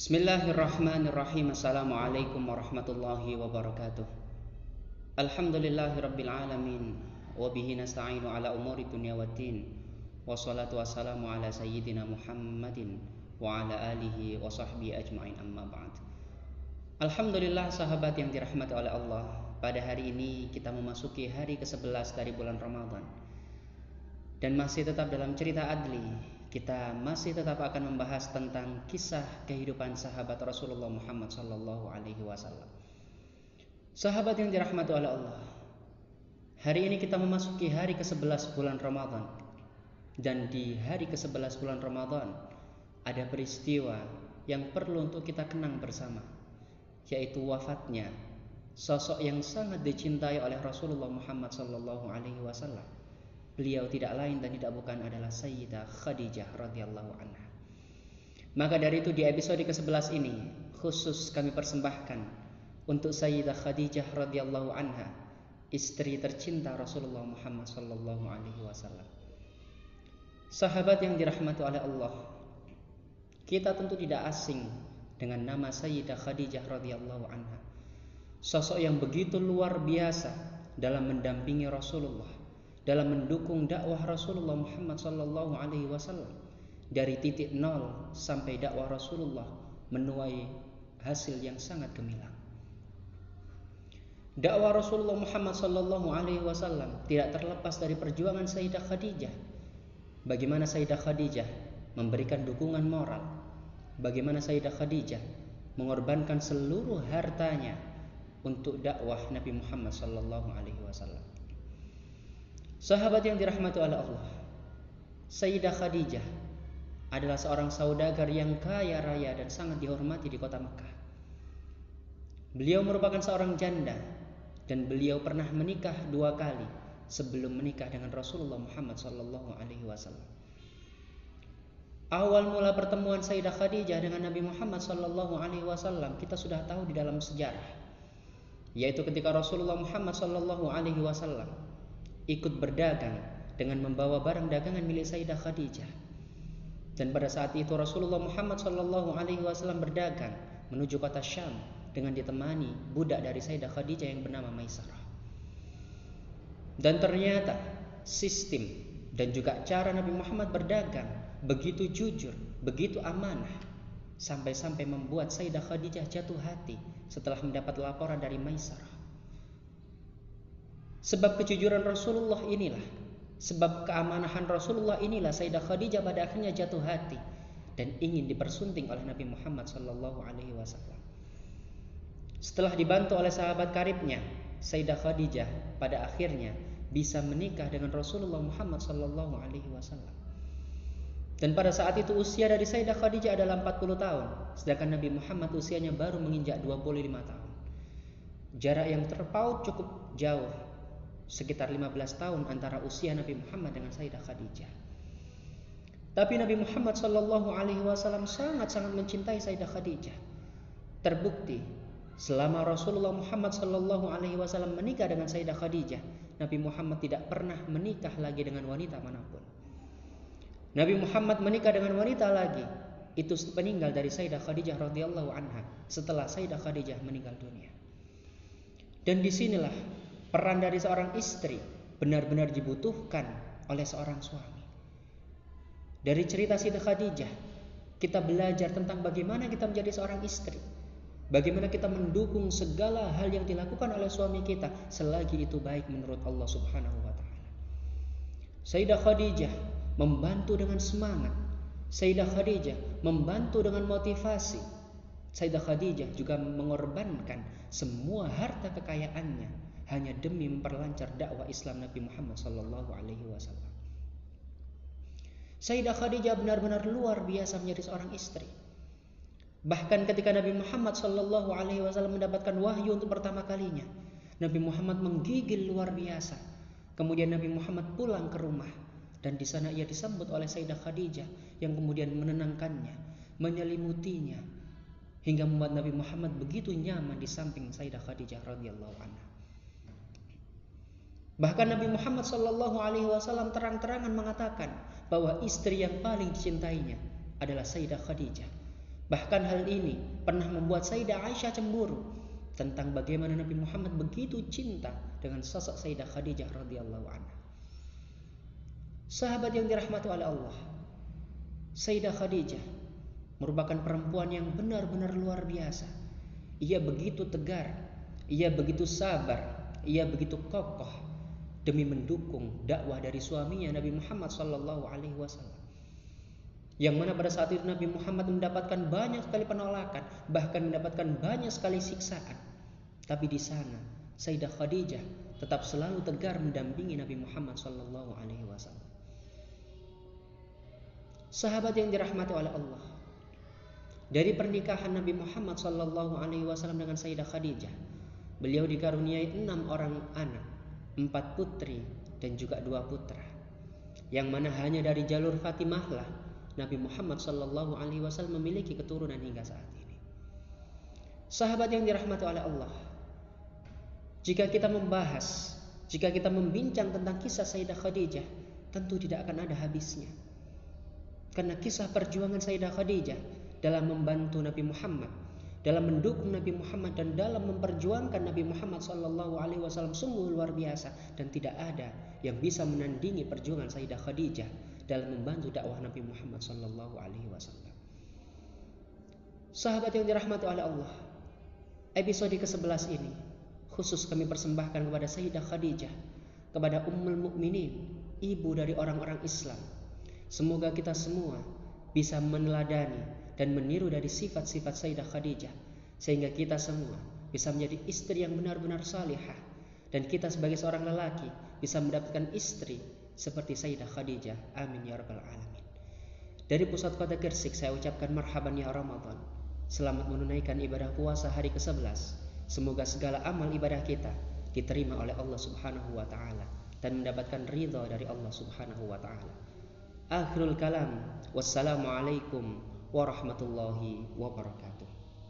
Bismillahirrahmanirrahim. Assalamualaikum warahmatullahi wabarakatuh. Alhamdulillahi rabbil alamin. Wa bihi nasta'inu ala umuri dunya waddin. Wassalatu wassalamu ala sayyidina Muhammadin wa ala alihi wa sahbihi ajma'in amma ba'd. Alhamdulillah sahabat yang dirahmati oleh Allah. Pada hari ini kita memasuki hari ke-11 dari bulan Ramadan. Dan masih tetap dalam cerita adli kita masih tetap akan membahas tentang kisah kehidupan sahabat Rasulullah Muhammad Sallallahu Alaihi Wasallam. Sahabat yang dirahmati oleh Allah, hari ini kita memasuki hari ke-11 bulan Ramadan. Dan di hari ke-11 bulan Ramadan ada peristiwa yang perlu untuk kita kenang bersama, yaitu wafatnya sosok yang sangat dicintai oleh Rasulullah Muhammad Sallallahu Alaihi Wasallam Beliau tidak lain dan tidak bukan adalah Sayyidah Khadijah radhiyallahu anha. Maka dari itu di episode ke-11 ini khusus kami persembahkan untuk Sayyidah Khadijah radhiyallahu anha, istri tercinta Rasulullah Muhammad sallallahu alaihi wasallam. Sahabat yang dirahmati oleh Allah, kita tentu tidak asing dengan nama Sayyidah Khadijah radhiyallahu anha. Sosok yang begitu luar biasa dalam mendampingi Rasulullah dalam mendukung dakwah Rasulullah Muhammad sallallahu alaihi wasallam dari titik nol sampai dakwah Rasulullah menuai hasil yang sangat gemilang. Dakwah Rasulullah Muhammad sallallahu alaihi wasallam tidak terlepas dari perjuangan Sayyidah Khadijah. Bagaimana Sayyidah Khadijah memberikan dukungan moral? Bagaimana Sayyidah Khadijah mengorbankan seluruh hartanya untuk dakwah Nabi Muhammad sallallahu alaihi wasallam? Sahabat yang dirahmati oleh Allah, Sayyidah Khadijah adalah seorang saudagar yang kaya raya dan sangat dihormati di kota Mekah. Beliau merupakan seorang janda dan beliau pernah menikah dua kali sebelum menikah dengan Rasulullah Muhammad Wasallam. Awal mula pertemuan Sayyidah Khadijah dengan Nabi Muhammad Wasallam kita sudah tahu di dalam sejarah, yaitu ketika Rasulullah Muhammad Wasallam ikut berdagang dengan membawa barang dagangan milik Sayyidah Khadijah. Dan pada saat itu Rasulullah Muhammad Shallallahu Alaihi Wasallam berdagang menuju kota Syam dengan ditemani budak dari Sayyidah Khadijah yang bernama Maisarah. Dan ternyata sistem dan juga cara Nabi Muhammad berdagang begitu jujur, begitu amanah sampai-sampai membuat Sayyidah Khadijah jatuh hati setelah mendapat laporan dari Maisarah. Sebab kejujuran Rasulullah inilah, sebab keamanahan Rasulullah inilah Sayyidah Khadijah pada akhirnya jatuh hati dan ingin dipersunting oleh Nabi Muhammad sallallahu alaihi wasallam. Setelah dibantu oleh sahabat karibnya, Sayyidah Khadijah pada akhirnya bisa menikah dengan Rasulullah Muhammad sallallahu alaihi wasallam. Dan pada saat itu usia dari Sayyidah Khadijah adalah 40 tahun, sedangkan Nabi Muhammad usianya baru menginjak 25 tahun. Jarak yang terpaut cukup jauh sekitar 15 tahun antara usia Nabi Muhammad dengan Sayyidah Khadijah. Tapi Nabi Muhammad Shallallahu Alaihi Wasallam sangat-sangat mencintai Sayyidah Khadijah. Terbukti selama Rasulullah Muhammad Shallallahu Alaihi Wasallam menikah dengan Sayyidah Khadijah, Nabi Muhammad tidak pernah menikah lagi dengan wanita mana pun. Nabi Muhammad menikah dengan wanita lagi itu peninggal dari Sayyidah Khadijah radhiyallahu anha setelah Sayyidah Khadijah meninggal dunia. Dan di sinilah Peran dari seorang istri benar-benar dibutuhkan oleh seorang suami. Dari cerita Siti Khadijah, kita belajar tentang bagaimana kita menjadi seorang istri. Bagaimana kita mendukung segala hal yang dilakukan oleh suami kita selagi itu baik menurut Allah Subhanahu wa taala. Sayyidah Khadijah membantu dengan semangat. Sayyidah Khadijah membantu dengan motivasi. Sayyidah Khadijah juga mengorbankan semua harta kekayaannya hanya demi memperlancar dakwah Islam Nabi Muhammad sallallahu alaihi wasallam. Sayyidah Khadijah benar-benar luar biasa menjadi seorang istri. Bahkan ketika Nabi Muhammad sallallahu alaihi wasallam mendapatkan wahyu untuk pertama kalinya, Nabi Muhammad menggigil luar biasa. Kemudian Nabi Muhammad pulang ke rumah dan di sana ia disambut oleh Sayyidah Khadijah yang kemudian menenangkannya, menyelimutinya hingga membuat Nabi Muhammad begitu nyaman di samping Sayyidah Khadijah radhiyallahu anha. Bahkan Nabi Muhammad Shallallahu Alaihi Wasallam terang-terangan mengatakan bahwa istri yang paling dicintainya adalah Sayyidah Khadijah. Bahkan hal ini pernah membuat Sayyidah Aisyah cemburu tentang bagaimana Nabi Muhammad begitu cinta dengan sosok Sayyidah Khadijah radhiyallahu anha. Sahabat yang dirahmati oleh Allah, Sayyidah Khadijah merupakan perempuan yang benar-benar luar biasa. Ia begitu tegar, ia begitu sabar, ia begitu kokoh demi mendukung dakwah dari suaminya Nabi Muhammad sallallahu alaihi wasallam. Yang mana pada saat itu Nabi Muhammad mendapatkan banyak sekali penolakan, bahkan mendapatkan banyak sekali siksaan. Tapi di sana Sayyidah Khadijah tetap selalu tegar mendampingi Nabi Muhammad sallallahu alaihi wasallam. Sahabat yang dirahmati oleh Allah. Dari pernikahan Nabi Muhammad sallallahu alaihi wasallam dengan Sayyidah Khadijah, beliau dikaruniai enam orang anak, empat putri dan juga dua putra. Yang mana hanya dari jalur Fatimah lah Nabi Muhammad Sallallahu Alaihi Wasallam memiliki keturunan hingga saat ini. Sahabat yang dirahmati oleh Allah, jika kita membahas, jika kita membincang tentang kisah Sayyidah Khadijah, tentu tidak akan ada habisnya. Karena kisah perjuangan Sayyidah Khadijah dalam membantu Nabi Muhammad, dalam mendukung Nabi Muhammad dan dalam memperjuangkan Nabi Muhammad Sallallahu Alaihi Wasallam sungguh luar biasa dan tidak ada yang bisa menandingi perjuangan Sayyidah Khadijah dalam membantu dakwah Nabi Muhammad sallallahu alaihi wasallam. Sahabat yang dirahmati oleh Allah, episode ke-11 ini khusus kami persembahkan kepada Sayyidah Khadijah, kepada Ummul Mukminin, ibu dari orang-orang Islam. Semoga kita semua bisa meneladani dan meniru dari sifat-sifat Sayyidah Khadijah sehingga kita semua bisa menjadi istri yang benar-benar salihah dan kita sebagai seorang lelaki bisa mendapatkan istri seperti Sayyidah Khadijah. Amin ya rabbal alamin. Dari pusat kota Gersik saya ucapkan marhaban ya Ramadan. Selamat menunaikan ibadah puasa hari ke-11. Semoga segala amal ibadah kita diterima oleh Allah Subhanahu wa taala dan mendapatkan ridha dari Allah Subhanahu wa taala. Akhirul kalam. Wassalamualaikum warahmatullahi wabarakatuh.